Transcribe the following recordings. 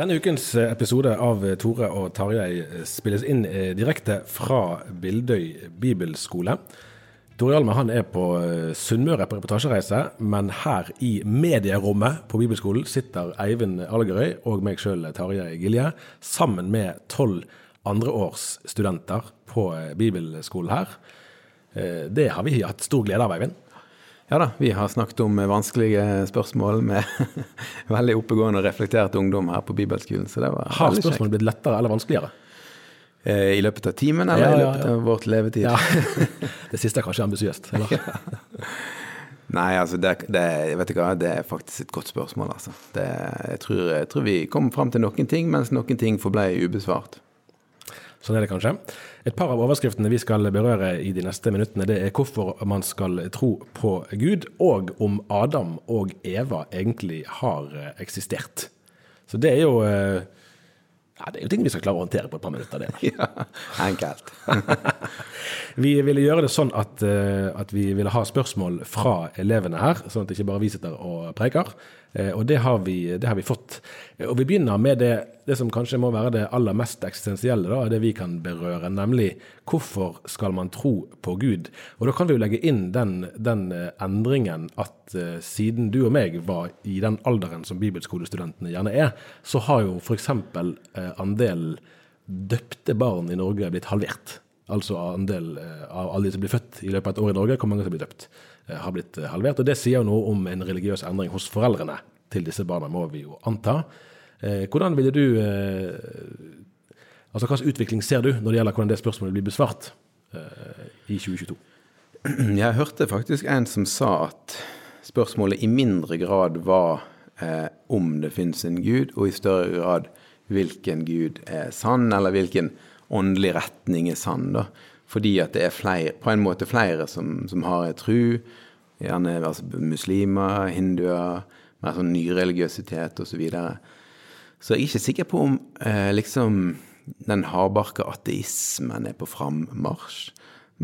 Denne ukens episode av Tore og Tarjei spilles inn eh, direkte fra Bildøy bibelskole. Tore Hjalme er på eh, Sunnmøre på reportasjereise, men her i medierommet på bibelskolen sitter Eivind Algerøy og meg sjøl, Tarjei Gilje, sammen med tolv andreårsstudenter på eh, bibelskolen her. Eh, Det har vi hatt stor glede av, Eivind. Ja da, vi har snakket om vanskelige spørsmål med veldig oppegående og reflektert ungdom her på bibelskolen. Så det var Har spørsmålet blitt lettere eller vanskeligere? Eh, I løpet av timen, eller Ja, i ja, løpet av vårt levetid? Ja. Det siste er kanskje ambisiøst. Nei, altså, det, det, vet du hva, det er faktisk et godt spørsmål, altså. Det, jeg, tror, jeg tror vi kom fram til noen ting, mens noen ting forblei ubesvart. Sånn er det kanskje. Et par av overskriftene vi skal berøre i de neste minuttene, det er hvorfor man skal tro på Gud, og om Adam og Eva egentlig har eh, eksistert. Så det er jo eh, ja, det er jo ting vi skal klare å håndtere på et par minutter. det. Ja, enkelt. Vi ville gjøre det sånn at, eh, at vi ville ha spørsmål fra elevene her, sånn at det ikke bare vi sitter og preker. Eh, Og det har vi, det har vi fått. Eh, Og vi begynner med det, det som kanskje må være det aller mest eksistensielle, da, det vi kan berøre, nemlig hvorfor skal man tro på Gud? Og da kan vi jo legge inn den, den eh, endringen at uh, siden du og meg var i den alderen som bibelskolestudentene gjerne er, så har jo f.eks. Uh, andelen døpte barn i Norge blitt halvert. Altså andel uh, av alle de som blir født i løpet av et år i Norge, hvor mange som blir døpt, har blitt eh, halvert. Og det sier jo noe om en religiøs endring hos foreldrene til disse barna, må vi jo anta. Eh, Hvordan ville du eh, Altså slags utvikling ser du når det gjelder hvordan det spørsmålet blir besvart eh, i 2022? Jeg hørte faktisk en som sa at spørsmålet i mindre grad var eh, om det finnes en gud, og i større grad hvilken gud er sann, eller hvilken åndelig retning er sann. da. Fordi at det er flere, på en måte flere som, som har tru, gjerne altså, muslimer, hinduer, mer sånn nyreligiøsitet osv. Så, videre. så jeg er ikke sikker på om eh, liksom den hardbarka ateismen er på frammarsj,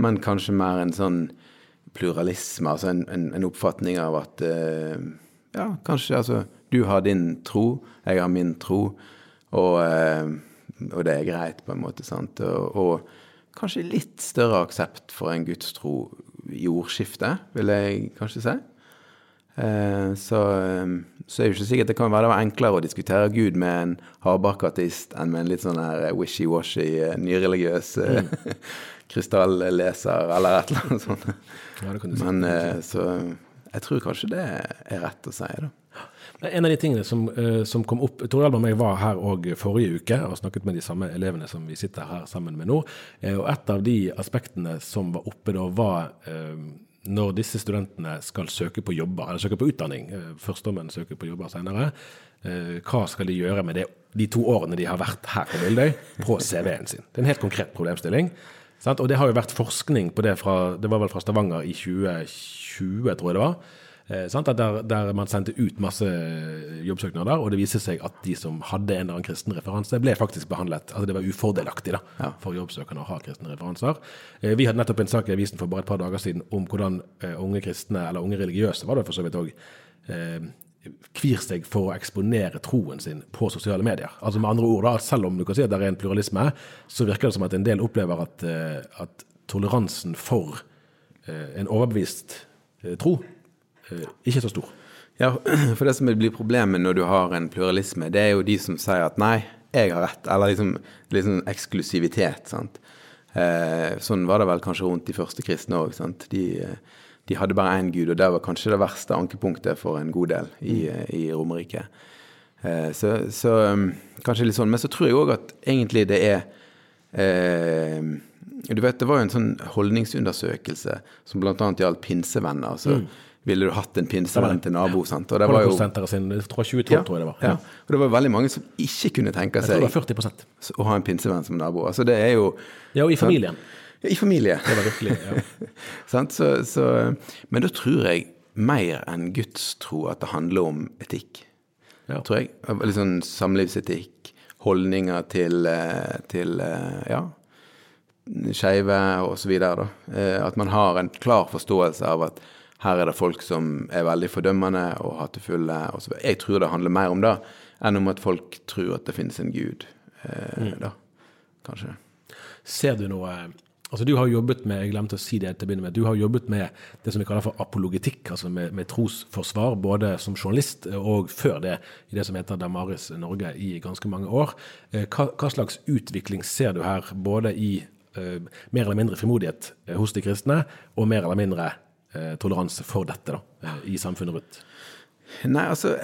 men kanskje mer en sånn pluralisme, altså en, en, en oppfatning av at eh, ja, kanskje altså du har din tro, jeg har min tro, og, eh, og det er greit, på en måte. sant? Og, og kanskje litt større aksept for en gudstro jordskifte, vil jeg kanskje si. Eh, så, eh, så er det ikke sikkert det kan være det var enklere å diskutere Gud med en hardbarka ateist enn med en litt sånn her wishy-washy, eh, nyreligiøs mm. krystalleser eller et eller annet sånt. Ja. Men så jeg tror kanskje det er rett å si, da. En av de tingene som, eh, som kom opp Tor Hjalmar og jeg var her òg forrige uke og snakket med de samme elevene som vi sitter her sammen med nå. Eh, og et av de aspektene som var oppe da, var eh, når disse studentene skal søke på jobber, eller søke på utdanning, førstommen søker på jobber senere, hva skal de gjøre med det, de to årene de har vært her på Bildøy, på CV-en sin? Det er en helt konkret problemstilling. Sant? Og det har jo vært forskning på det fra Det var vel fra Stavanger i 2020, tror jeg det var. Eh, der, der, man sendte ut masse jobbsøknader, og det viste seg at de som hadde en eller annen kristen referanse, ble faktisk behandlet Altså det var ufordelaktig da, ja. for jobbsøkerne å ha kristne referanser. Eh, vi hadde nettopp en sak i avisen for bare et par dager siden om hvordan eh, unge kristne, eller unge religiøse var det for så vidt òg, eh, kvir seg for å eksponere troen sin på sosiale medier. Altså med andre ord da, Selv om du kan si at det er en pluralisme, så virker det som at en del opplever at, eh, at toleransen for eh, en overbevist tro Eh, ikke så stor. Ja, for det som blir problemet når du har en pluralisme, det er jo de som sier at nei, jeg har rett, eller liksom, liksom eksklusivitet. sant? Eh, sånn var det vel kanskje rundt de første kristne òg. De, de, hadde bare én gud, og det var kanskje det verste ankepunktet for en god del i, mm. i Romerike. Eh, så, så, um, kanskje litt sånn. Men så tror jeg òg at egentlig det er eh, Du vet, det var jo en sånn holdningsundersøkelse som bl.a. gjaldt pinsevenner. altså mm ville du hatt en pinsevenn til nabo. sant? Og det var jo, sin, jeg tror 2012, ja, tror jeg det var. Ja. ja. Og det var veldig mange som ikke kunne tenke seg å ha en pinsevenn som nabo. Altså det er jo Ja, og i familien. Ja, i familie. Det var virkelig, ja. så, så, men da tror jeg mer enn gudstro at det handler om etikk. Ja. Tror jeg. Litt sånn samlivsetikk, holdninger til, eh, til eh, ja, skeive osv. Eh, at man har en klar forståelse av at her er det folk som er veldig fordømmende og hatefulle. Og jeg tror det handler mer om det enn om at folk tror at det finnes en gud. Eh, mm. da, kanskje. Ser du noe Altså Du har jobbet med jeg glemte å si det til å begynne med, du har jobbet med det som vi kaller for apologetikk, altså med, med trosforsvar, både som journalist og før det i det som heter Damaris Norge i ganske mange år. Eh, hva, hva slags utvikling ser du her, både i uh, mer eller mindre frimodighet hos de kristne, og mer eller mindre Eh, toleranse for dette da, eh, i samfunnet rundt? Nei, altså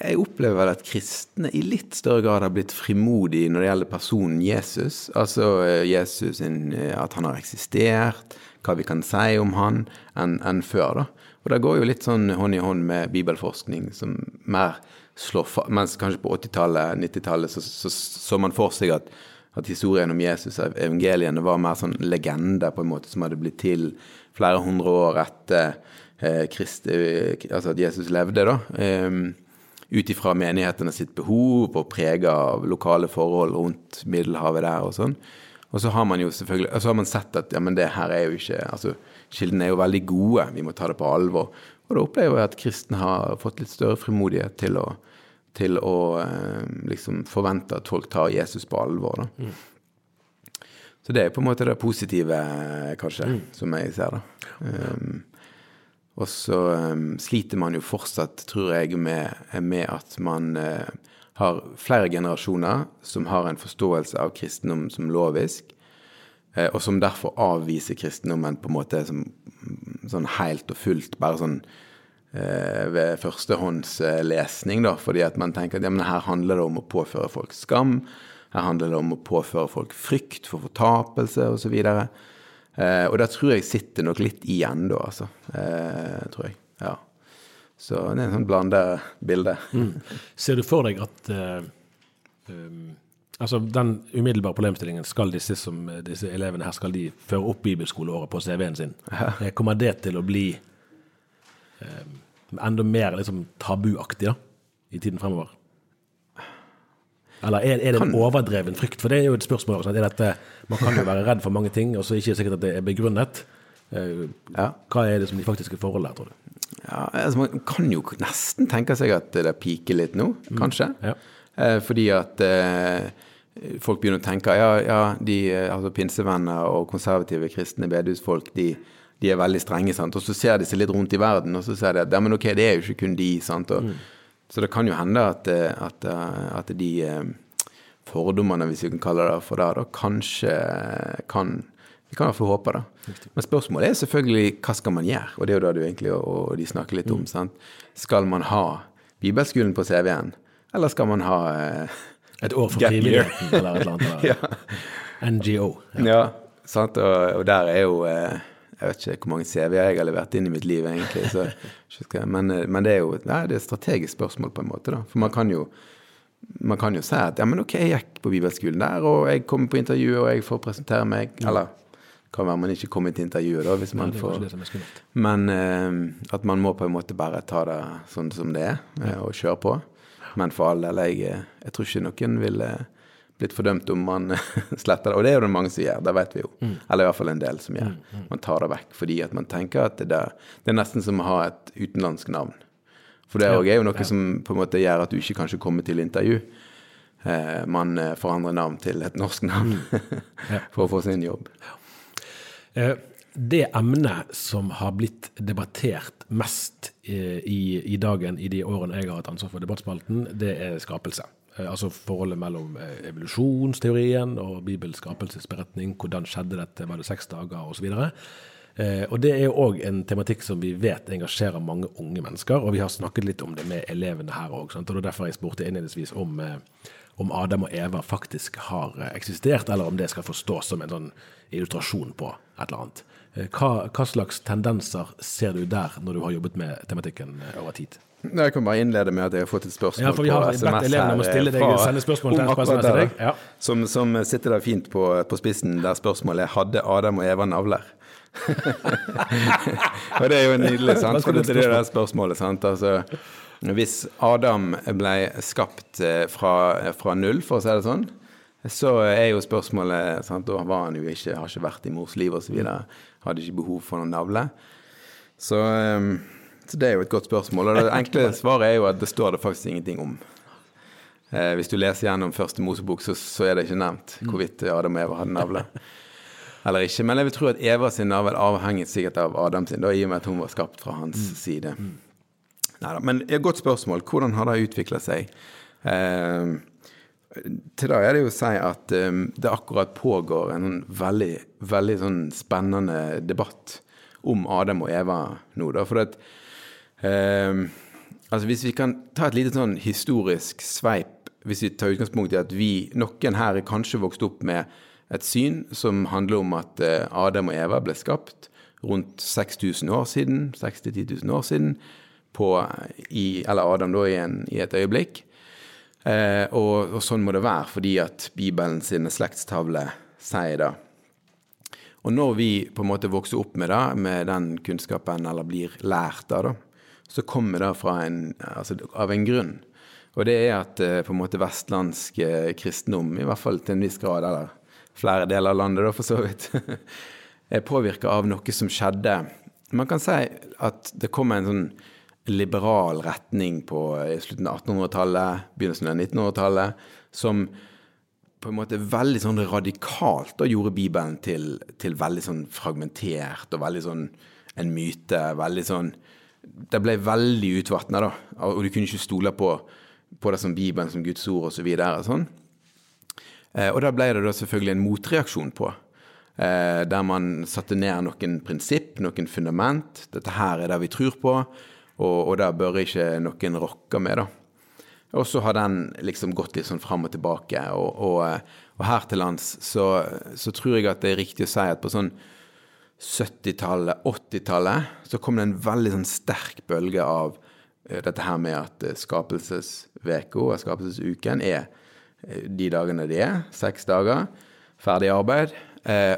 Jeg opplever at kristne i litt større grad har blitt frimodige når det gjelder personen Jesus. Altså eh, Jesus, at han har eksistert, hva vi kan si om han, enn en før. da. Og det går jo litt sånn hånd i hånd med bibelforskning, som mer slår fast Mens kanskje på 80-tallet, 90-tallet, så, så, så man for seg at, at historien om Jesus, evangeliene, var mer sånn legende på en måte som hadde blitt til flere hundre år etter eh, Christi, altså at Jesus levde, da. Eh, Ut ifra menighetene sitt behov og prega av lokale forhold rundt Middelhavet der og sånn. Og så har man jo selvfølgelig, så har man sett at ja, men det her er jo ikke altså Kildene er jo veldig gode, vi må ta det på alvor. Og da opplever jeg at kristne har fått litt større frimodighet til å, til å eh, liksom forvente at folk tar Jesus på alvor. da. Mm. Så det er på en måte det positive, kanskje, mm. som jeg ser det. Um, og så um, sliter man jo fortsatt, tror jeg, med, med at man uh, har flere generasjoner som har en forståelse av kristendom som lovisk, uh, og som derfor avviser kristendommen på en måte som sånn helt og fullt, bare sånn uh, ved førstehåndslesning, da, fordi at man tenker at ja, men her handler det om å påføre folk skam. Her handler det om å påføre folk frykt for fortapelse osv. Og, eh, og der tror jeg sitter nok litt igjen da, altså. Eh, tror jeg. Ja. Så det er en sånn blanda bilde. Mm. Ser du for deg at uh, um, Altså Den umiddelbare problemstillingen, skal disse, som, disse elevene her skal de føre opp bibelskoleåret på CV-en sin? Eh, kommer det til å bli eh, enda mer liksom, tabuaktig da, i tiden fremover? Eller er, er det en overdreven frykt? For det er jo et spørsmål. Sånn, dette, man kan jo være redd for mange ting, og så er det ikke sikkert at det er begrunnet. Eh. Hva er det som de faktiske forholdene her, tror du? Ja, altså Man kan jo nesten tenke seg at det piker litt nå, mm. kanskje. Mm. Ja. Eh, fordi at eh, folk begynner å tenke ja, ja de, altså pinsevenner og konservative kristne bedehusfolk, de, de, er veldig strenge. sant? Og så ser de seg litt rundt i verden, og så ser de at ja, men ok, det er jo ikke kun de. sant? Og, mm. Så det kan jo hende at, eh, at, eh, at de eh, fordommene, hvis vi kan kalle det for det, da kanskje kan Vi kan iallfall håpe det. Men spørsmålet er selvfølgelig hva skal man gjøre? Og det er jo det du egentlig og de snakker litt om. Mm. sant? Skal man ha bibelskolen på CV-en, eller skal man ha eh, Et år for frivilligheten eller et eller annet? Eller. ja. NGO. Ja, ja sant. Og, og, der er jo eh, Jeg vet ikke hvor mange CV-er jeg har levert inn i mitt liv, egentlig. Så, men, eh, men, det er jo nei, det er et strategisk spørsmål, på en måte. da. For man kan jo man kan jo si at ja, men ok, jeg gikk på bibelskolen der, og jeg kommer på intervju, og jeg får presentere meg. Eller kan være man ikke kommer til intervjuet, da, hvis man får Men uh, at man må på en måte bare ta det sånn som det er, eh, og kjøre på. Men for all del, jeg, jeg tror ikke noen ville blitt fordømt om man sletter det. Og det er det mange som gjør, det vet vi jo. Mm. Eller i hvert fall en del som gjør. Mm, mm. Man tar det vekk fordi at man tenker at det, der, det er nesten som å ha et utenlandsk navn. For det er jo noe som på en måte gjør at du ikke kanskje kommer til intervju. Eh, man eh, forandrer navn til et norsk navn for å få sin jobb. Eh, det emnet som har blitt debattert mest eh, i, i dagen i de årene jeg har hatt ansvar for debattspalten, det er skapelse. Eh, altså forholdet mellom eh, evolusjonsteorien og Bibels skapelsesberetning. Hvordan skjedde dette, var det seks dager osv. Eh, og Det er òg en tematikk som vi vet engasjerer mange unge mennesker. Og vi har snakket litt om det med elevene her òg. Og det er derfor jeg spurte innledningsvis om, om Adam og Eva faktisk har eksistert, eller om det skal forstås som en sånn illustrasjon på et eller annet. Hva, hva slags tendenser ser du der, når du har jobbet med tematikken over tid? Jeg kan bare innlede med at jeg har fått et spørsmål ja, for vi har på SMS elevene om å stille deg, sende spørsmål til SMS til deg. Ja. Som, som, sitter der fint på, på, spissen, der spørsmålet er hadde Adam og Eva navler. og det er jo nydelig, sant? For det er det der spørsmålet. sant? Altså, hvis Adam ble skapt eh, fra, fra, null, for å si det sånn, så er jo spørsmålet sant? Da var han jo ikke, har ikke vært i mors liv osv. Hadde ikke behov for noen navle. Så um, det er jo et godt spørsmål. Og det enkle svaret er jo at det står det faktisk ingenting om. Eh, hvis du leser gjennom første Mosebok, så, så, er det ikke nevnt hvorvidt Adam og Eva hadde navle. Eller ikke. Men jeg vil tro at Eva sin navl avhenger sikkert av Adam sin, da, i og med at hun var skapt fra hans mm. side. Mm. Neida, men et godt spørsmål. Hvordan har det utvikla seg? Eh, til det er det jo å si at um, det akkurat pågår en sånn veldig, veldig sånn spennende debatt om Adam og Eva nå. da, for at Uh, altså Hvis vi kan ta et lite sånn historisk sveip, hvis vi tar utgangspunkt i at vi, noen her er kanskje vokst opp med et syn som handler om at uh, Adam og Eva ble skapt rundt 6000 år siden, 6 10 000 år siden, på, i, eller Adam da i, en, i et øyeblikk. Eh, og, og, sånn må det være, fordi at Bibelen sine slektstavler sier det. Og når vi på en måte vokser opp med det, med den kunnskapen, eller blir lært av det, så kommer det en, altså, av en grunn. Og det er at eh, på en måte vestlandsk eh, kristendom, i hvert fall til en viss grad, eller flere deler av landet da, for så vidt, er påvirka av noe som skjedde. Man kan si at det kom en sånn liberal retning på i slutten av 1800-tallet, begynnelsen av 1900-tallet, som på en måte veldig sånn radikalt da gjorde Bibelen til, til veldig sånn fragmentert og veldig sånn en myte. Veldig sånn det ble veldig utvatna, da. Og du kunne ikke stole på, på det som Bibelen, som Guds ord osv. Og, sånn. Eh, og da ble det da selvfølgelig en motreaksjon på. Eh, der man satte ned noen prinsipp, noen fundament. Dette her er det vi tror på, og, og det bør ikke noen rokke med, da. Og så har den liksom gått litt sånn fram og tilbake. Og, og, eh, og her til lands så, så, tror jeg at det er riktig å si at på sånn 70-tallet, 80-tallet, så kom det en veldig sånn sterk bølge av uh, dette her med at uh, skapelsesveka og skapelsesuken er uh, de dagene de er. Seks dager. Ferdig arbeid.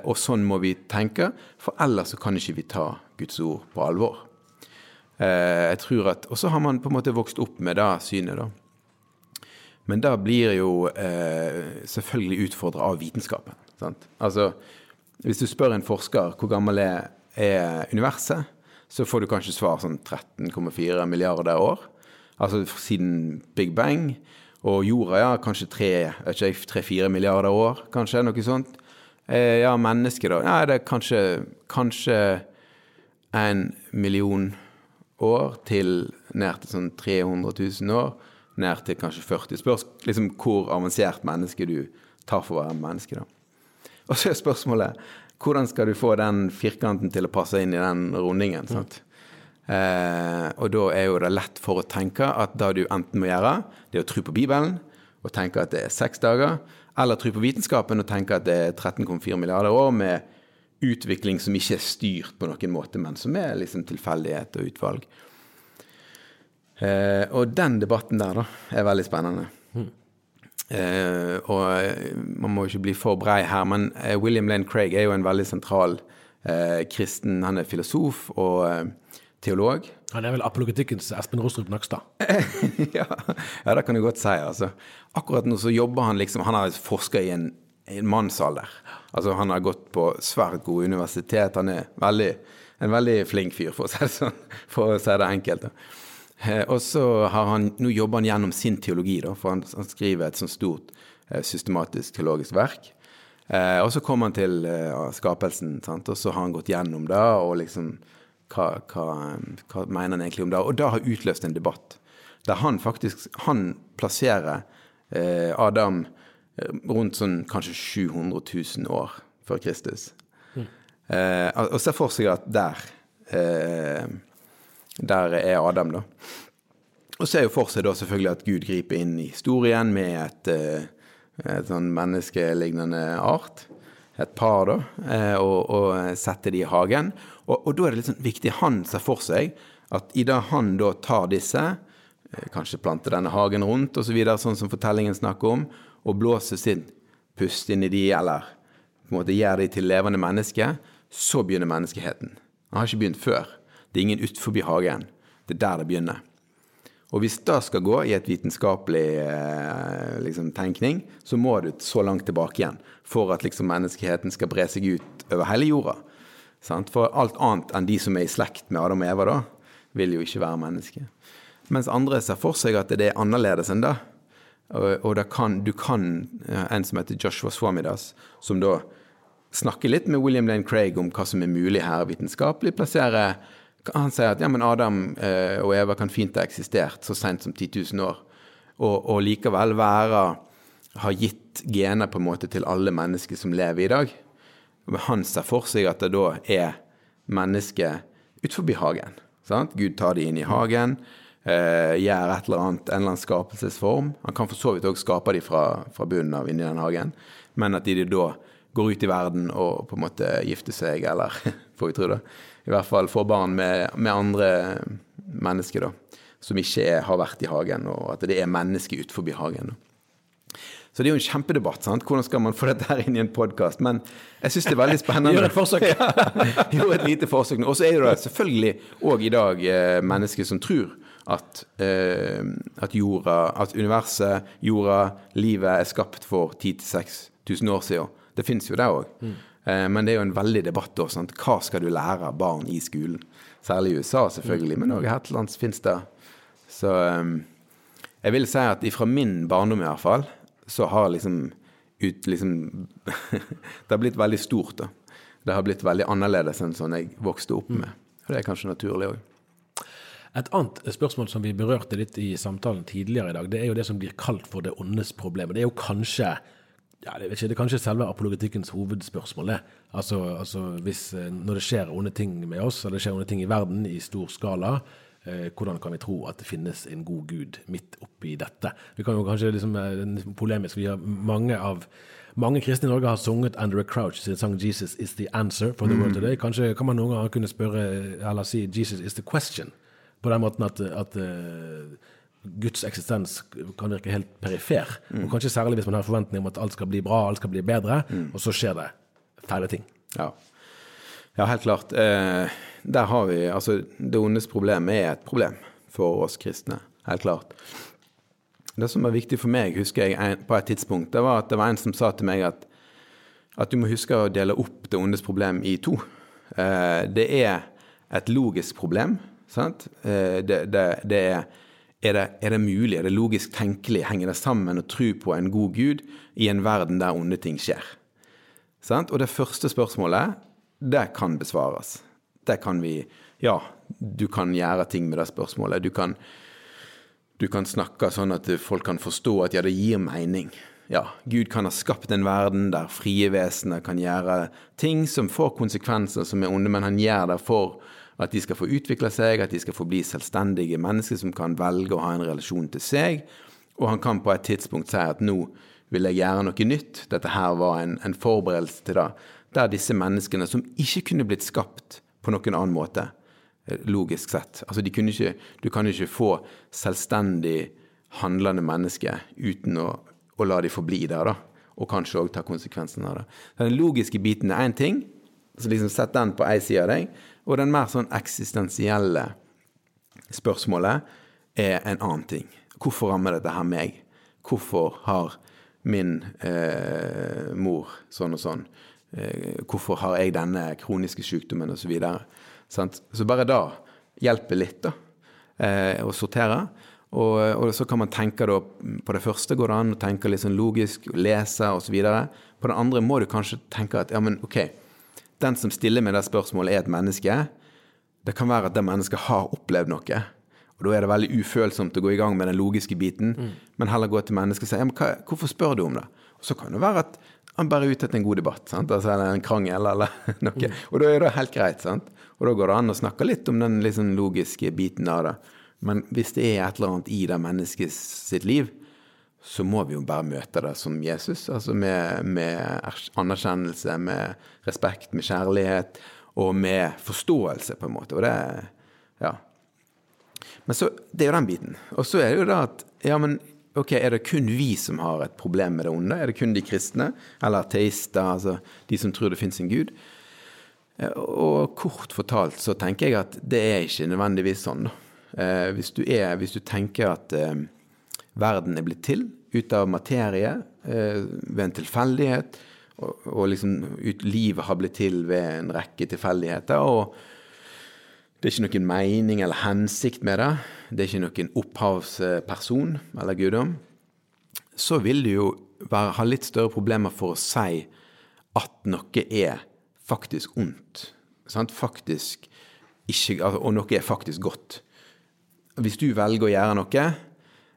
og sånn må vi tenke, for ellers så kan ikke vi ta Guds ord på alvor. jeg tror at, Og så har man på en måte vokst opp med det synet, da. Men da blir jo selvfølgelig utfordra av vitenskapen. Sant? Altså, hvis du spør en forsker hvor gammel er, er universet, så får du kanskje svar sånn 13,4 milliarder år. Altså siden Big Bang. Og jorda, ja, kanskje 3-4 milliarder år, kanskje, noe sånt. Eh, ja, mennesket, da. Ja, det er kanskje, kanskje en million år til ned til sånn 300 000 år. Ned til kanskje 40. Spørs liksom hvor avansert menneske du tar for å være menneske, da. Og så er spørsmålet hvordan skal du få den firkanten til å passe inn i den rundingen? sant? Eh, og da er jo det lett for å tenke at det du enten må gjøre, det er å tro på Bibelen og tenke at det er seks dager, eller tro på vitenskapen og tenke at det er 13,4 milliarder år med utvikling som ikke er styrt på noen måte, men som er liksom tilfeldighet og utvalg. Eh, og den debatten der, da, er veldig spennende. Mm. Eh, og eh, man må ikke bli for brei her, men eh, William Lane Craig er jo en veldig sentral kristen Han er filosof og teolog. Han er vel apologetikkens Espen Rostrup Nakstad? ja, ja, det kan du godt si. altså. Akkurat nå så jobber han liksom Han har forska i en, en mannsalder. Altså, han har gått på svært gode universitet. Han er veldig, en veldig flink fyr, for å si det sånn, for å si det enkelt. da. Eh, og så har han, nå jobber han gjennom sin teologi, da, for han, han skriver et sånt stort eh, systematisk teologisk verk. Eh, og så kom han til eh, skapelsen, sant? og så har han gått gjennom det, og liksom hva, hva, hva, mener han egentlig om det? Og det har utløst en debatt, der han faktisk han plasserer eh, Adam eh, rundt sånn kanskje 700 000 år før Kristus. Mm. og ser for seg at der der er Adam, da. Og ser jo for seg da selvfølgelig at Gud griper inn i historien med et, eh, et sånn menneskelignende art. Et par, da. Eh, og, og setter de i hagen. Og, og, da er det litt sånn viktig Han ser for seg at i det han da tar disse, eh, kanskje planter denne hagen rundt osv., så videre, sånn som fortellingen snakker om, og blåser sin pust inn i de, eller på en måte gjør de til levende mennesker, så begynner menneskeheten. Han har ikke begynt før. Det er ingen utenfor hagen. Det er der det begynner. Og hvis det skal gå i et vitenskapelig eh, liksom, tenkning, så må du så langt tilbake igjen for at liksom, menneskeheten skal bre seg ut over hele jorda. Sant? For alt annet enn de som er i slekt med Adam og Eva, da, vil jo ikke være mennesker. Mens andre ser for seg at det er annerledes enn det. Og, og kan, du kan En som heter Joshua Swamidas, som da snakker litt med William Lane Craig om hva som er mulig her vitenskapelig, plasserer han sier at ja, men Adam eh, og Eva kan fint ha eksistert så sent som 10 000 år, og, og, likevel være har gitt gener på en måte til alle mennesker som lever i dag. Han ser for seg at det da er mennesker utenfor hagen. Sant? Gud tar de inn i hagen, eh, gjør et eller annet, en eller annen skapelsesform. Han kan for så vidt òg skape de fra, fra, bunnen av inni den hagen, men at de da går ut i verden og på en måte gifter seg, eller får vi tro det, i hvert fall får barn med, med andre mennesker, da, som ikke er, har vært i hagen, og at det er mennesker utenfor hagen. Da. Så det er jo en kjempedebatt. sant? Hvordan skal man få dette her inn i en podkast? Men jeg syns det er veldig spennende. Gjør et forsøk. ja, gjør et lite forsøk. Og så er det da selvfølgelig òg i dag eh, mennesker som tror at, eh, at, jorda, at universet, jorda, livet er skapt for 10 000-6000 år siden. Det fins jo det òg. Mm. Eh, men det er jo en veldig debatt da. Sant? Hva skal du lære barn i skolen? Særlig i USA, selvfølgelig, men òg her til lands fins det. Så um, jeg vil si at ifra min barndom i hvert fall, så har liksom ut liksom Det har blitt veldig stort, da. Det har blitt veldig annerledes enn sånn jeg vokste opp med. Og det er kanskje naturlig òg. Et annet spørsmål som vi berørte litt i samtalen tidligere i dag, det er jo det som blir kalt for det åndes problem. Det er jo kanskje ja, det, ikke, det er kanskje selve apologetikkens hovedspørsmål. det. Altså, altså hvis, eh, Når det skjer onde ting med oss, eller det skjer onde ting i verden i stor skala, eh, hvordan kan vi tro at det finnes en god gud midt oppi dette? Vi kan jo kanskje liksom, eh, polemisk, vi har mange av mange kristne i Norge har sunget Andrew Crouch sin sang 'Jesus is the answer for the world mm. today'. Kanskje kan man noen ganger kunne spørre, eller si 'Jesus is the question', på den måten at, at Guds eksistens kan virke helt perifer. Mm. Og kanskje særlig hvis man har forventning om at alt skal bli bra, alt skal bli bedre, mm. og så skjer det feile ting. Ja. ja, helt klart. Eh, der har vi Altså, det ondes problem er et problem for oss kristne. Helt klart. Det som var viktig for meg, husker jeg på et tidspunkt, det var at det var en som sa til meg at, at du må huske å dele opp det ondes problem i to. Eh, det er et logisk problem. Sant? Eh, det, det, det er er det, er det, mulig, er det logisk tenkelig, henger det sammen å tro på en god gud i en verden der onde ting skjer? Sant? Og det første spørsmålet, det kan besvares. Det kan vi Ja, du kan gjøre ting med det spørsmålet. Du kan, du kan snakke sånn at folk kan forstå at ja, det gir mening. Ja, Gud kan ha skapt en verden der frie vesener kan gjøre ting som får konsekvenser som er onde, men han gjør det for at de skal få utvikle seg, at de skal få bli selvstendige mennesker som kan velge å ha en relasjon til seg. Og han kan på et tidspunkt si at nå vil jeg gjøre noe nytt. Dette her var en, en forberedelse til det. der disse menneskene, som ikke kunne blitt skapt på noen annen måte, eh, logisk sett Altså, de kunne ikke, Du kan ikke få selvstendig handlende mennesker uten å, å la de forbli der, da. Og kanskje òg ta konsekvensen av det. Den logiske biten er én ting, så liksom sett den på ei side av deg. Og den mer sånn eksistensielle spørsmålet er en annen ting. Hvorfor rammer dette her meg? Hvorfor har min eh, mor sånn og sånn? Eh, hvorfor har jeg denne kroniske sykdommen, osv. Så, videre. så bare da hjelper litt, da, eh, å sortere. Og, og, så kan man tenke da, På det første går det an å tenke litt sånn logisk, lese osv. På det andre må du kanskje tenke at ja, men ok, den som stiller meg det spørsmålet, er et menneske. Det kan være at det mennesket har opplevd noe. Og Da er det veldig ufølsomt å gå i gang med den logiske biten, mm. men heller gå til mennesket og si ja, men hva, hvorfor spør du om det? Og Så kan det være at han bare er ute etter en god debatt, sant? Altså, eller en krangel eller noe. Mm. Og da er det helt greit. sant? Og da går det an å snakke litt om den liksom logiske biten av det. Men hvis det er et eller annet i det mennesket sitt liv, så må vi jo bare møte det som Jesus. Altså med, med anerkjennelse, med respekt, med kjærlighet og med forståelse, på en måte. Og det Ja. Men så, det er jo den biten. Og så er det jo da at ja, men ok, er det kun vi som har et problem med det onde? Er det kun de kristne? Eller ateister? Altså de som tror det fins en gud? Og kort fortalt så tenker jeg at det er ikke nødvendigvis sånn, da. Eh, hvis, du er, hvis, du tenker at eh, verden er blitt til ut av materie eh, ved en tilfeldighet, og, og liksom ut, livet har blitt til ved en rekke tilfeldigheter, og det er ikke noen mening eller hensikt med det. Det er ikke noen opphavsperson eller guddom. Så vil du jo være, ha litt større problemer for å si at noe er faktisk ondt. Sant? Faktisk ikke, altså, og noe er faktisk godt. Hvis du velger å gjøre noe,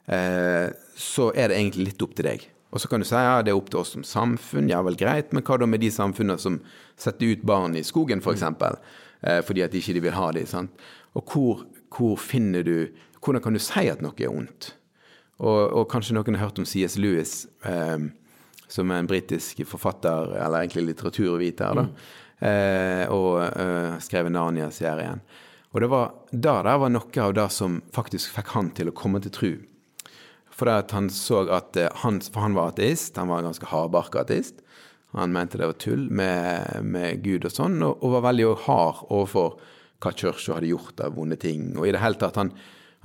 så er det egentlig litt opp til deg. Og så kan du si ja, det er opp til oss som samfunn, ja vel greit, men hva da med de samfunnene som setter ut barn i skogen, f.eks.? For eksempel? eh, fordi at de ikke vil ha dem. Sant? Og hvor, hvor, finner du Hvordan kan du si at noe er ondt? Og, og kanskje noen har hørt om C.S. Lewis, eh, som er en britisk forfatter, eller egentlig litteraturviter, da, mm. eh, og eh, skrev Narnia-serien. Og det var, da der var noe av det som faktisk fikk han til å komme til tru. For han så at eh, han, For han var ateist, han var en ganske hardbarka ateist. Han mente det var tull med, med Gud og sånn, og, og, var veldig hard overfor hva kirka hadde gjort av vonde ting. Og i det hele tatt, han,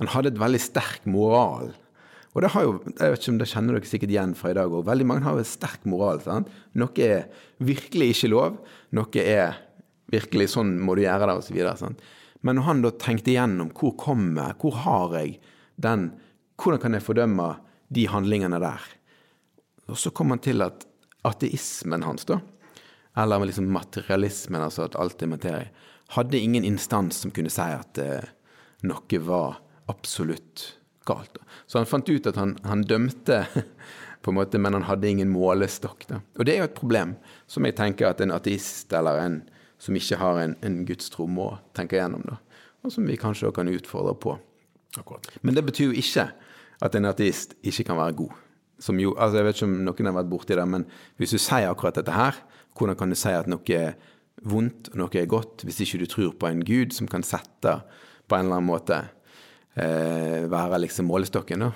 han hadde et veldig sterk moral. Og det har jo, jeg vet ikke om det kjenner dere sikkert igjen fra i dag òg. Veldig mange har jo sterk moral. sant? Noe er virkelig ikke lov. Noe er virkelig sånn må du gjøre det, osv. Men når han da tenkte igjennom hvor kommer hvor har jeg den Hvordan kan jeg fordømme de handlingene der? Og så kom han til at ateismen hans, da, eller liksom materialismen, altså at alt er materie, hadde ingen instans som kunne si at eh, noe var absolutt galt. Da. Så han fant ut at han, han, dømte, på en måte, men han hadde ingen målestokk. Da. Og det er jo et problem som jeg tenker at en ateist eller en som ikke har en, en gudstro, må tenke gjennom. Da. Og som vi kanskje kan utfordre på. Akkurat. Men det betyr jo ikke at en ateist ikke kan være god som jo, altså Jeg vet ikke om noen har vært borti det, men hvis du sier akkurat dette her, hvordan kan du si at noe er vondt og noe er godt, hvis ikke du tror på en gud som kan sette på en eller annen måte eh, være liksom målestokken, da?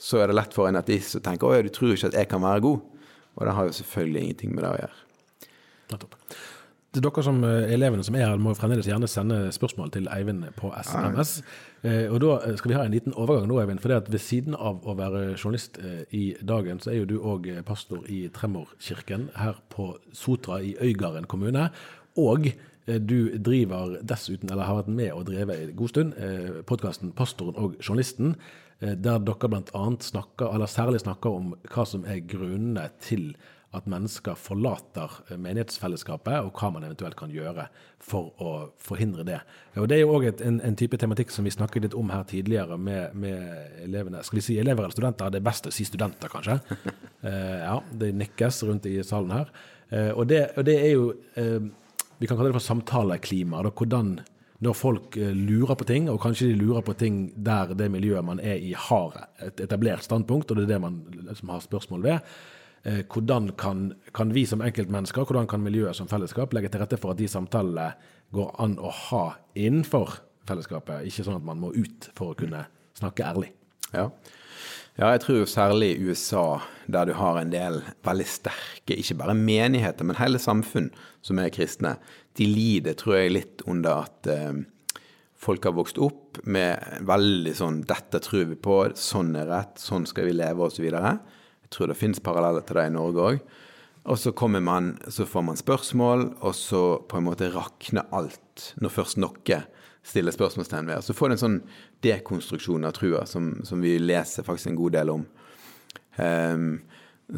Så er det lett for en ateist å tenke å ja, du tror ikke at jeg kan være god. Og det har jo selvfølgelig ingenting med det å gjøre. Nettopp. Dere som eh, elevene som er her, må fremdeles gjerne sende spørsmål til Eivind på SMS. Eh, og Da skal vi ha en liten overgang nå, Eivind. For det at ved siden av å være journalist eh, i Dagen, så er jo du òg pastor i Tremorkirken her på Sotra i Øygarden kommune. Og du driver dessuten, eller har vært med og drevet en god stund, podkasten 'Pastoren og journalisten', der dere bl.a. snakker, eller særlig snakker om hva som er grunnene til at mennesker forlater eh, menighetsfellesskapet, og hva man eventuelt kan gjøre for å forhindre det. Og Det er jo òg en, en, type tematikk som vi snakket litt om her tidligere med, med, elevene. Skal vi si elever eller studenter? Det er best å si studenter, kanskje. eh, ja, Det nikkes rundt i salen her. Eh, og, det, og, det, er jo eh, Vi kan kalle det for samtaleklima. Da, hvordan når folk eh, lurer på ting, og kanskje de lurer på ting der det miljøet man er i, har et etablert standpunkt, og det er det man liksom har spørsmål ved hvordan kan, kan vi som enkeltmennesker, hvordan kan miljøet som fellesskap legge til rette for at de samtalene går an å ha innenfor fellesskapet, ikke sånn at man må ut for å kunne snakke ærlig. Ja. ja, jeg tror særlig i USA, der du har en del veldig sterke, ikke bare menigheter, men hele samfunn som er kristne, de lider, tror jeg, litt under at eh, folk har vokst opp med veldig sånn 'dette tror vi på, sånn er rett, sånn skal vi leve', osv. Jeg tror det finnes paralleller til det i Norge òg. Og så kommer man, så får man spørsmål, og så på en måte rakner alt når først noe stiller spørsmålstegn ved. Så får du en sånn dekonstruksjon av trua som, som, vi leser faktisk en god del om. Um,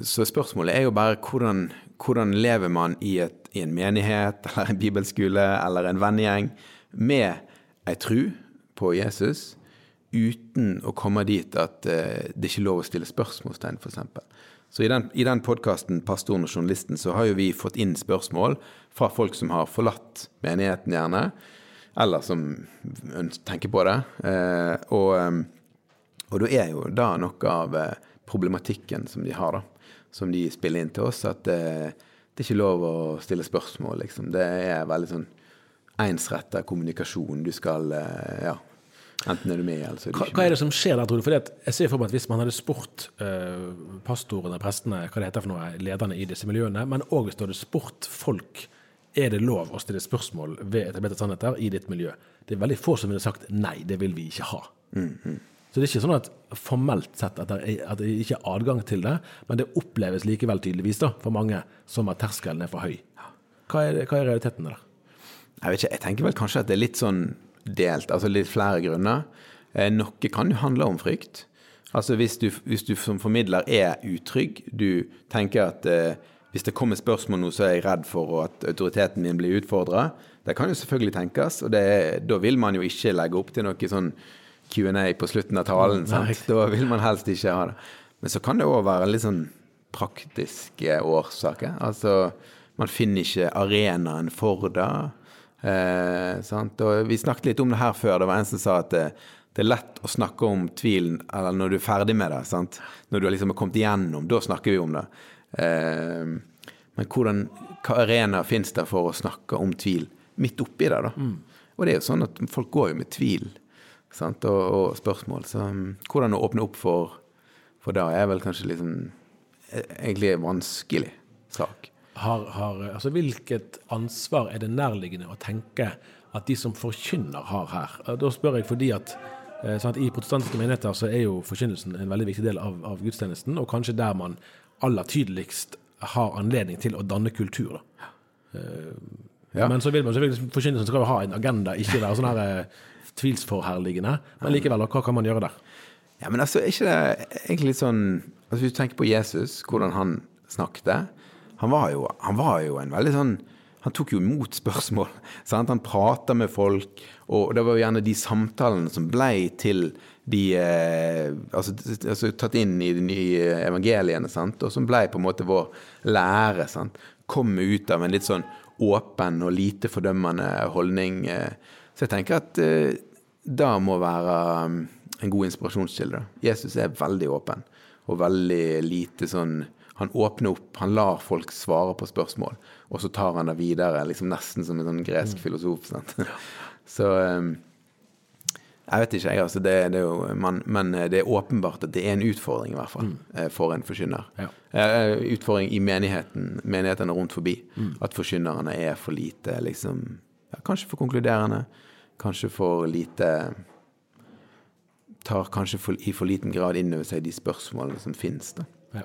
så spørsmålet er jo bare hvordan, hvordan lever man i, et, i, en menighet eller en bibelskole eller en vennegjeng med ei tru på Jesus uten å komme dit at eh, det ikke er lov å stille spørsmålstegn, f.eks. Så i den, i den podkasten 'Pastoren og journalisten' så har jo vi fått inn spørsmål fra folk som har forlatt menigheten, gjerne, eller som tenker på det. Eh, og, um, og da er jo da noe av uh, problematikken som de har, da, som de spiller inn til oss, at det er ikke lov å stille spørsmål, liksom. Det er veldig sånn ensretta kommunikasjon. Du skal Ja Enten er du med, eller så er du ikke med. Hva er det som skjer der, tror du? Fordi jeg ser for meg at Hvis man hadde spurt uh, pastorene, prestene, hva det heter for noe, lederne i disse miljøene, men òg hvis du hadde spurt folk er det lov å stille spørsmål ved etablerte sannheter i ditt miljø, det er veldig få som ville sagt nei, det vil vi ikke ha. Mm, -hmm. Så det er ikke sånn at formelt sett at det, er, at det ikke er adgang til det, men det oppleves likevel tydeligvis da, for mange som at terskelen er for høy. Hva er, hva er realiteten der? Jeg vet ikke, jeg tenker vel kanskje at det er litt sånn delt, altså litt flere grunner. Eh, noe kan jo handle om frykt. Altså hvis du, hvis du som formidler er utrygg, du tenker at eh, hvis det kommer spørsmål nå, så er jeg redd for at autoriteten min blir utfordra. Det kan jo selvfølgelig tenkes, og det, da vil man jo ikke legge opp til noe sånn Q&A på slutten av talen. Sant? Da vil man helst ikke ha det. Men så kan det òg være litt sånn praktiske årsaker. Altså, man finner ikke arenaen for det. Eh, vi snakket litt om det her før. Det var en som sa at det, det er lett å snakke om tvilen eller når du er ferdig med det. Sant? Når du liksom har kommet igjennom, da snakker vi om det. Eh, men hvordan, hva arena fins det for å snakke om tvil midt oppi det? da? Mm. Og det er jo sånn at folk går jo med tvil sant? Og, og spørsmål. Så um, hvordan å åpne opp for, for det er vel kanskje liksom egentlig en vanskelig sak har, har, altså Hvilket ansvar er det nærliggende å tenke at de som forkynner, har her? Da spør jeg fordi at sånn at I protestantiske menigheter så er jo forkynnelsen en veldig viktig del av, av, gudstjenesten, og kanskje der man aller tydeligst har anledning til å danne kultur. Da. Eh, ja. Men så vil man selvfølgelig forkynnelsen skal jo ha en agenda, ikke være sånn her eh, tvilsforherligende. Men likevel, hva kan man gjøre der? Ja, men altså, er ikke det egentlig litt sånn altså Hvis du tenker på Jesus, hvordan han snakket han var jo, han var jo en veldig sånn han tok jo imot spørsmål. Sant? Han prata med folk, og det var jo gjerne de samtalene som ble til de eh, altså, altså, tatt inn i de nye evangeliene, sant? og som ble på en måte vår lære. Sant? Komme ut av en litt sånn åpen og lite fordømmende holdning. Eh. Så jeg tenker at eh, det må være um, en god inspirasjonskilde. Jesus er veldig åpen, og veldig lite sånn han åpner opp, han lar folk svare på spørsmål, og så tar han det videre, liksom nesten som en sånn gresk mm. filosof. Sant? Så um, jeg vet ikke, jeg. altså det, det jo, man, Men eh, det er åpenbart at det er en utfordring, i hvert fall, mm. Eh, for en forkynner. Ja. Uh, utfordring i menigheten, menighetene rundt forbi. Mm. At forkynnerne er for lite, liksom ja, Kanskje for konkluderende. Kanskje for lite Tar kanskje for, i for liten grad inn over seg de spørsmålene som finnes. da. Ja.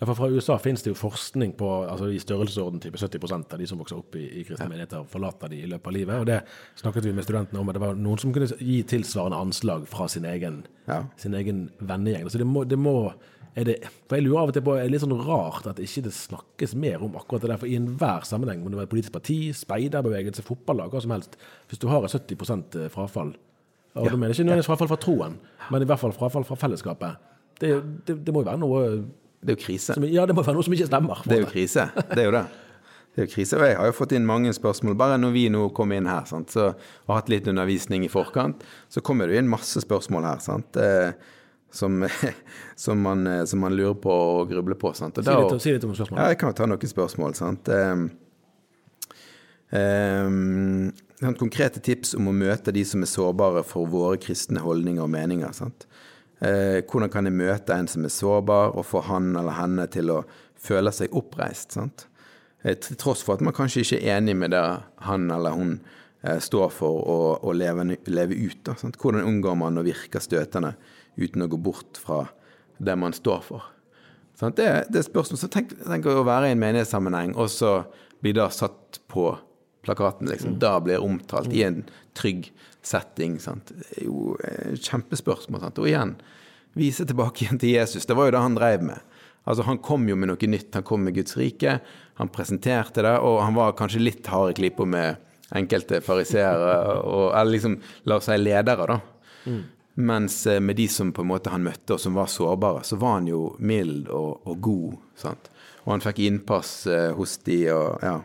For Fra USA finnes det jo forskning på altså i størrelsesorden type 70 av de som vokser opp i, i kristne ja. menigheter, forlater de i løpet av livet. og Det snakket vi med studentene om, at det var noen som kunne gi tilsvarende anslag fra sin egen, ja. sin egen vennegjeng. Så det må, det må det, for Jeg lurer av og til på, er det litt sånn rart at ikke det snakkes mer om akkurat det der. For i enhver sammenheng, om det er et politisk parti, speiderbevegelse, fotballag, hva som helst, hvis du har et 70 eh, frafall og ja. Da mener jeg ikke nødvendigvis frafall fra troen, men i hvert fall frafall fra fellesskapet. Det, det, det må jo være noe det er jo krise. Som, ja, det må være noe som ikke stemmer. Det er jo krise. Det er jo det. Det er jo krise. Og jeg har jo fått inn mange spørsmål. Bare når vi nå kom inn her sant, så, og hatt litt undervisning i forkant, så kommer det jo inn masse spørsmål her. sant. Eh, som, som, man, eh, som man lurer på og grubler på. Sant? Og Si litt, si litt om ja, jeg kan jo ta noen spørsmål. Sant? Um, konkrete tips om å møte de som er sårbare for våre kristne holdninger og meninger. Sant? Eh, hvordan kan jeg møte en som er sårbar, og få han eller henne til å føle seg oppreist? Sant? Eh, til tross for at man kanskje ikke er enig med det han eller hun eh, står for å, å leve, leve ut. Da, sant? Hvordan unngår man å virke støtende uten å gå bort fra det man står for? Sant? Det, det er spørsmål. Så tenk, tenk å være i en menighetssammenheng, og så blir det satt på plakaten, liksom. Da blir omtalt i en trygg setting. Sant? Det er jo et kjempespørsmål. Sant? Og igjen, vise tilbake igjen til Jesus. Det var jo det han drev med. Altså, han kom jo med noe nytt. Han kom med Guds rike. Han presenterte det, og han var kanskje litt hard i klypa med enkelte fariseere, eller liksom, la oss si ledere, da. Mens eh, med de som på en måte han møtte, og som var sårbare, så var han jo mild og, og god. sant? Og han fikk innpass eh, hos de, og ja.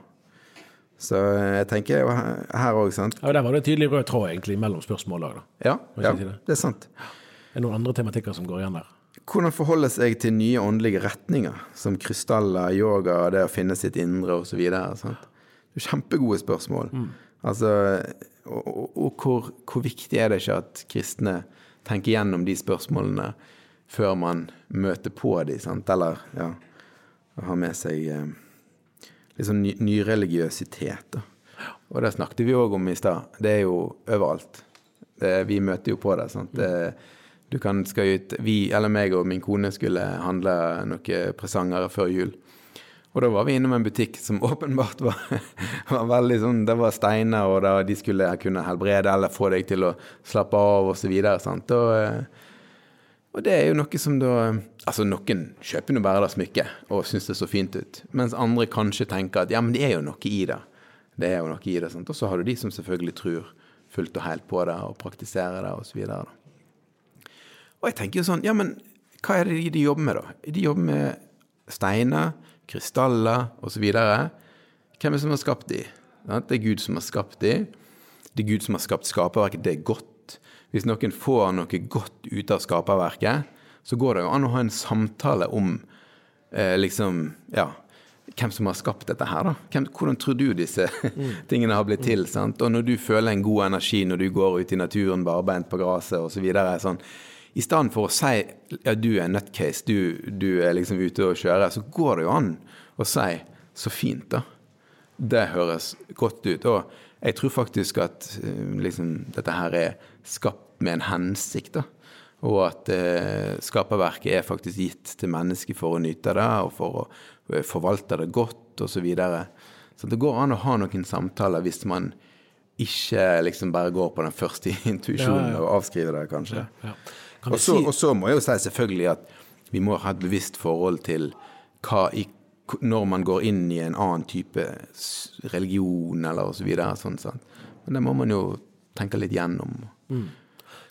Så eh, jeg tenker her- òg, sant. Ja, Der var det en tydelig rød tråd egentlig mellom spørsmål òg, da. Ja, ja, det? det er sant. Er det noen andre tematikker som går igjen der? Hvordan forholde seg til nye åndelige retninger, som krystaller, yoga, det å finne sitt indre osv. Det er kjempegode spørsmål. Altså, og, og, og hvor, hvor viktig er det ikke at kristne tenker gjennom de spørsmålene før man møter på de, sant? eller ja, har med seg eh, litt sånn ny, religiøsitet. Da. Og det snakket vi òg om i stad. Det er jo overalt. Det, vi møter jo på det. Sant? Det, du kan, skal ut, vi, eller meg og min kone skulle handle noen presanger før jul. Og da var vi innom en butikk som åpenbart var, var veldig sånn Det var steiner, og da de skulle kunne helbrede eller få deg til å slappe av. Og, Sant? og det er jo noe som da Altså, noen kjøper nå bare det smykket og syns det så fint ut, mens andre kanskje tenker at ja, men det er jo noe i det. Det er jo noe i det. sant? Og så har du de som selvfølgelig tror fullt og helt på det og praktiserer det osv. Og jeg tenker jo sånn, ja, men hva er det de jobber med, da? De jobber med steiner, krystaller osv. Hvem er det som har skapt de? Det er Gud som har skapt de. Det er Gud som har skapt skaperverket. Det er godt. Hvis noen får noe godt ut av skaperverket, så går det jo an å ha en samtale om eh, liksom, ja, hvem som har skapt dette her, da. Hvem, hvordan tror du disse tingene har blitt til? sant? Og når du føler en god energi når du går ut i naturen barbeint på gresset osv. Sånn, I stedet for å si ja, du er nutcase, du, du er liksom ute og kjører, så går det jo an å si så fint, da. Det høres godt ut. Og jeg tror faktisk at eh, liksom, dette her er skapt med en hensikt, da. Og at eh, skaperverket er faktisk gitt til mennesket for å nyte det, og for å eh, forvalte det godt, osv. Så, videre. så det går an å ha noen samtaler hvis man ikke liksom bare går på den første intuisjonen Ja, ja. og avskriver det, kanskje. Ja. Kan Og så, si og så må jeg jo si selvfølgelig at vi må ha et bevisst forhold til hva i, når man går inn i en annen type religion eller osv. Så videre, sånn? Men det må man jo tenke litt gjennom.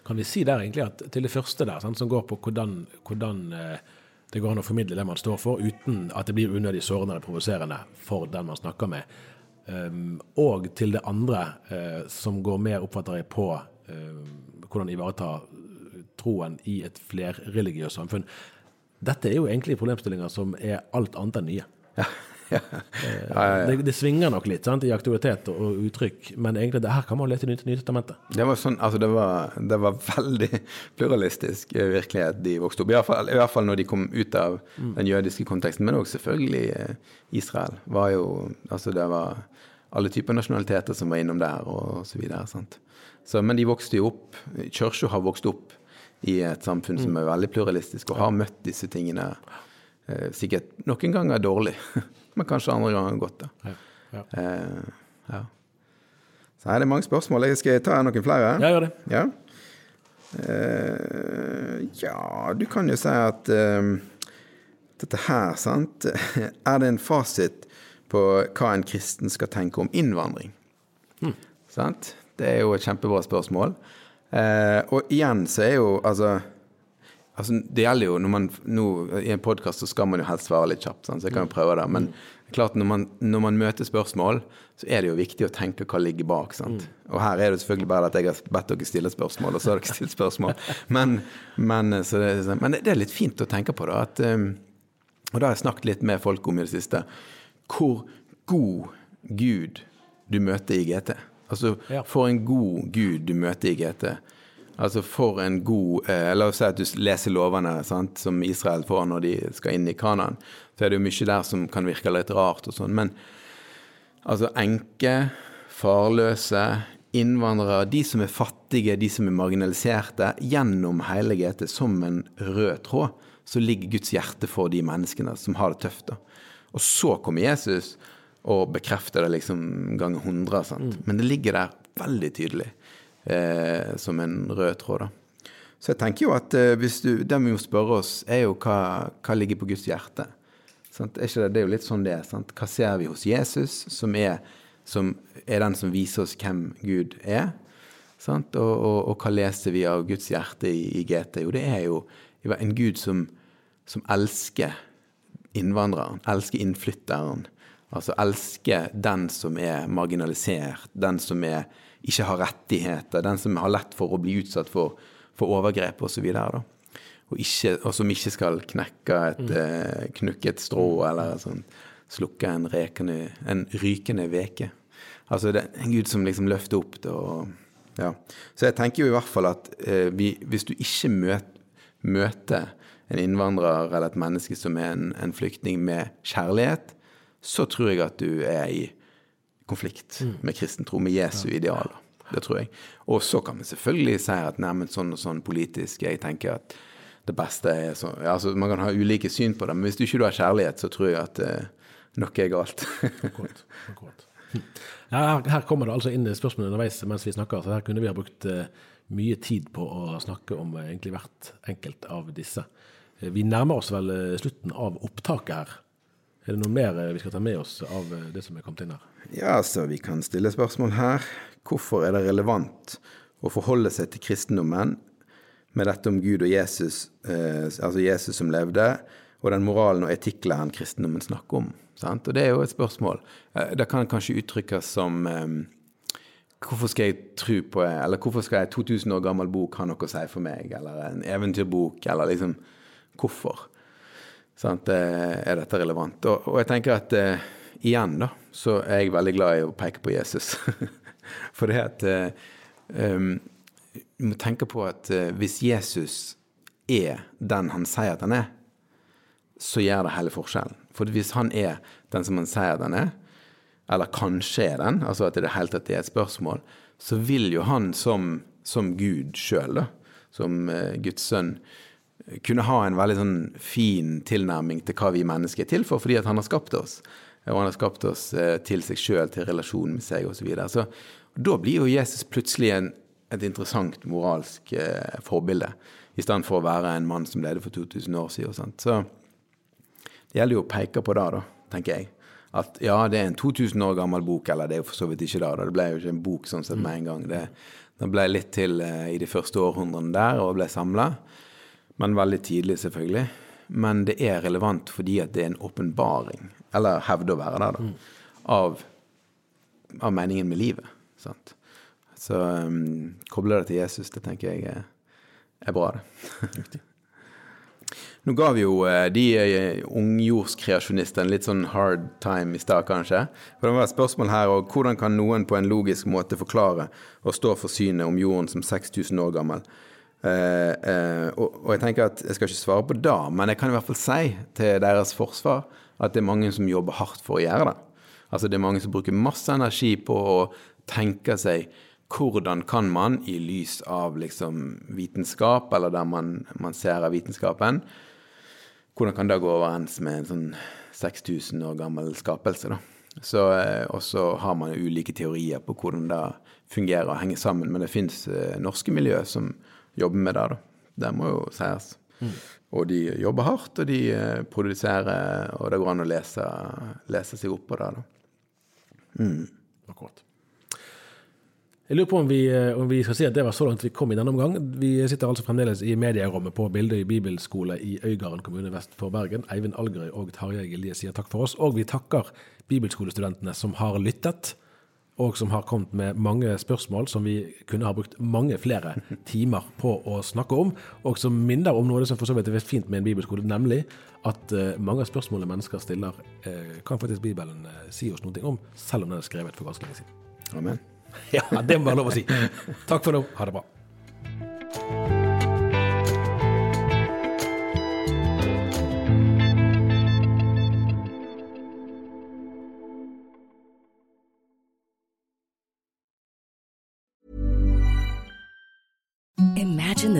Kan vi si der egentlig at til det første der, sant, som går på hvordan, hvordan eh, det går an å formidle det man står for, uten at det blir unødig sårende eller provoserende for den man snakker med. Um, og til det andre, uh, som går mer, oppfatter jeg, på uh, hvordan ivareta troen i et flerreligiøst samfunn. Dette er jo egentlig problemstillinger som er alt annet enn nye. Eh, Det, det svinger nok litt sant, i aktualitet og, uttrykk, men egentlig det her kan man lese i Nytestamentet. Det var sånn, altså det var, det var veldig pluralistisk eh, virkelighet de vokste opp i. Hvert fall, i hvert fall når de kom ut av den jødiske konteksten, men også selvfølgelig eh, Israel. var jo, altså Det var alle typer nasjonaliteter som var innom der, og så videre. sant? Så, men de vokste jo opp. Kirka har vokst opp i et samfunn som er veldig pluralistisk, og har møtt disse tingene eh, sikkert noen ganger dårlig, men kanskje andre ganger godt. da. Ja, ja. Eh, ja. Så her er det mange spørsmål. Jeg skal ta noen flere. Ja, gjør det. Ja. Eh, ja, du kan jo si at eh, dette her, sant Er det en fasit på hva en kristen skal tenke om innvandring? Sant? Det er jo et kjempebra spørsmål. Eh, og igjen så er jo altså altså, Det gjelder jo når man nå, I en podkast så skal man jo helst svare litt kjapt, sånn, så jeg kan jo prøve det. Men klart når man, når man møter spørsmål, så er det jo viktig å tenke hva ligger bak. sant? Og her er det selvfølgelig bare at jeg har bedt dere stille spørsmål, og så har dere stilt spørsmål. Men, men, så det, men det er litt fint å tenke på, da. at um, og da har jeg snakket litt med folk om i det siste. Hvor god Gud du møter i GT. Altså, Ja. for en god Gud du møter i GT. Altså, for en god eh, La oss si at du leser lovene sant, som Israel får når de skal inn i Kanaan. Så er det jo mye der som kan virke litt rart og sånn. Men altså, enke, farløse, innvandrere, de som er fattige, de som er marginaliserte, gjennom hele GT som en rød tråd, så ligger Guds hjerte for de menneskene som har det tøft. da. Og så kommer Jesus og bekrefter det liksom ganger hundre. sant? Men det ligger der veldig tydelig eh, som en rød tråd. da. Så jeg tenker jo at eh, du, det vi må spørre oss, er jo hva, hva ligger på Guds hjerte? Sant? Er det, det er jo litt sånn det er. sant? Hva ser vi hos Jesus, som er, som er den som viser oss hvem Gud er? Sant? Og, og, og hva leser vi av Guds hjerte i, i GT? Jo, det er jo en Gud som, som elsker innvandreren, elsker innflytteren. Altså elske den som er marginalisert, den som er, ikke har rettigheter, den som har lett for å bli utsatt for, for overgrep osv. Og, og, ikke, og som ikke skal knekke et, mm. knukke et strå eller sånn, slukke en, rekende, en rykende veke. Altså det er en Gud som liksom løfter opp det. og ja. Så jeg tenker jo i hvert fall at eh, vi, hvis du ikke møter, møter en innvandrer eller et menneske som er en, en flyktning med kjærlighet, så tror jeg at du er i konflikt med kristen tro, med Jesu idealer. Det tror jeg. Og så kan vi selvfølgelig si at nærmest sånn og sånn politisk Jeg tenker at det beste er sånn ja, altså Man kan ha ulike syn på det, men hvis du ikke har kjærlighet, så tror jeg at uh, noe er galt. Akkurat. akkurat. Ja, her, her kommer det altså inn spørsmål underveis mens vi snakker, så her kunne vi ha brukt uh, mye tid på å snakke om uh, egentlig hvert enkelt av disse. Eh, vi nærmer oss vel eh, slutten av opptaket her. Er det noe mer eh, vi skal ta med oss av eh, det som er kommet inn her? Ja, så vi kan stille spørsmål her. Hvorfor er det relevant å forholde seg til kristendommen med dette om Gud og Jesus, eh, altså Jesus som levde, og den moralen og etikklæren kristendommen snakker om? Sant? Og det er jo et spørsmål. Eh, det kan kanskje uttrykkes som eh, Hvorfor skal jeg tro på Eller hvorfor skal en 2000 år gammel bok ha noe å si for meg? Eller en eventyrbok? Eller liksom Hvorfor? Sant? Eh, Er dette relevant? Og, og jeg tenker at eh, igjen, da, så er jeg veldig glad i å peke på Jesus. For det at eh, um, Du må tenke på at eh, hvis Jesus er den han sier at han er, så gjør det hele forskjellen. For hvis han er den som han sier han er, eller kanskje er den, altså at det hele tatt er et spørsmål, så vil jo han som, som Gud sjøl, som eh, Guds sønn, kunne ha en veldig sånn fin tilnærming til hva vi mennesker er til for, fordi at han har skapt oss. Og han har skapt oss eh, til seg sjøl, til relasjonen med seg osv. Så, videre. så da blir jo Jesus plutselig en, et interessant moralsk eh, forbilde, i stedet for å være en mann som levde for 2000 år siden. Og sånt. Så det gjelder jo å peke på det, da, tenker jeg. At ja, det er en 2000 år gammel bok, eller det er jo for så vidt ikke det. da. Det ble jo ikke en bok sånn sett med en gang. Det, det ble litt til eh, i de første århundrene der, og ble samla. Men veldig tidlig, selvfølgelig. Men det er relevant fordi at det er en åpenbaring, eller hevder å være der, da, av, av meningen med livet. Sant? Så um, koble det til Jesus, det tenker jeg er, er bra, det. Nå ga vi jo eh, de eh, ungjordskreasjonistene litt sånn hard time i stad, kanskje. For det var et spørsmål her og hvordan kan noen på en logisk måte forklare og stå for synet om jorden som 6000 år gammel? Eh, eh, og, jeg tenker at jeg skal ikke svare på det, men jeg kan i hvert fall si til deres forsvar at det er mange som jobber hardt for å gjøre det. Altså det er mange som bruker masse energi på å tenke seg hvordan kan man, i lys av liksom vitenskap, eller der man, man ser av vitenskapen, hvordan kan det gå overens med en sånn 6000 år gammel skapelse, da? Så, eh, og så har man ulike teorier på hvordan det fungerer og henger sammen, men det fins norske miljø som jobber med det, da. Det må jo sies. Og de jobber hardt, og de eh, produserer, og det går an å lese, lese seg opp på det, da. Akkurat. Jeg lurer på om vi, eh, om vi, skal si at det var så langt vi kom i denne omgang. Vi sitter altså fremdeles i medierommet på Bildøy bibelskole i Øygarden kommune vest for Bergen. Eivind Algerøy og Tarjei Gilje sier takk for oss, og vi takker bibelskolestudentene som har lyttet. Og som har kommet med mange spørsmål som vi kunne ha brukt mange flere timer på å snakke om. Og som minner om noe som for så vidt er fint med en bibelskole, nemlig at uh, mange av spørsmålene mennesker stiller, uh, kan faktisk Bibelen uh, si oss noe om, selv om den er skrevet for ganske lenge siden. Amen. Ja, det må være lov å si. Takk for nå. Ha det bra.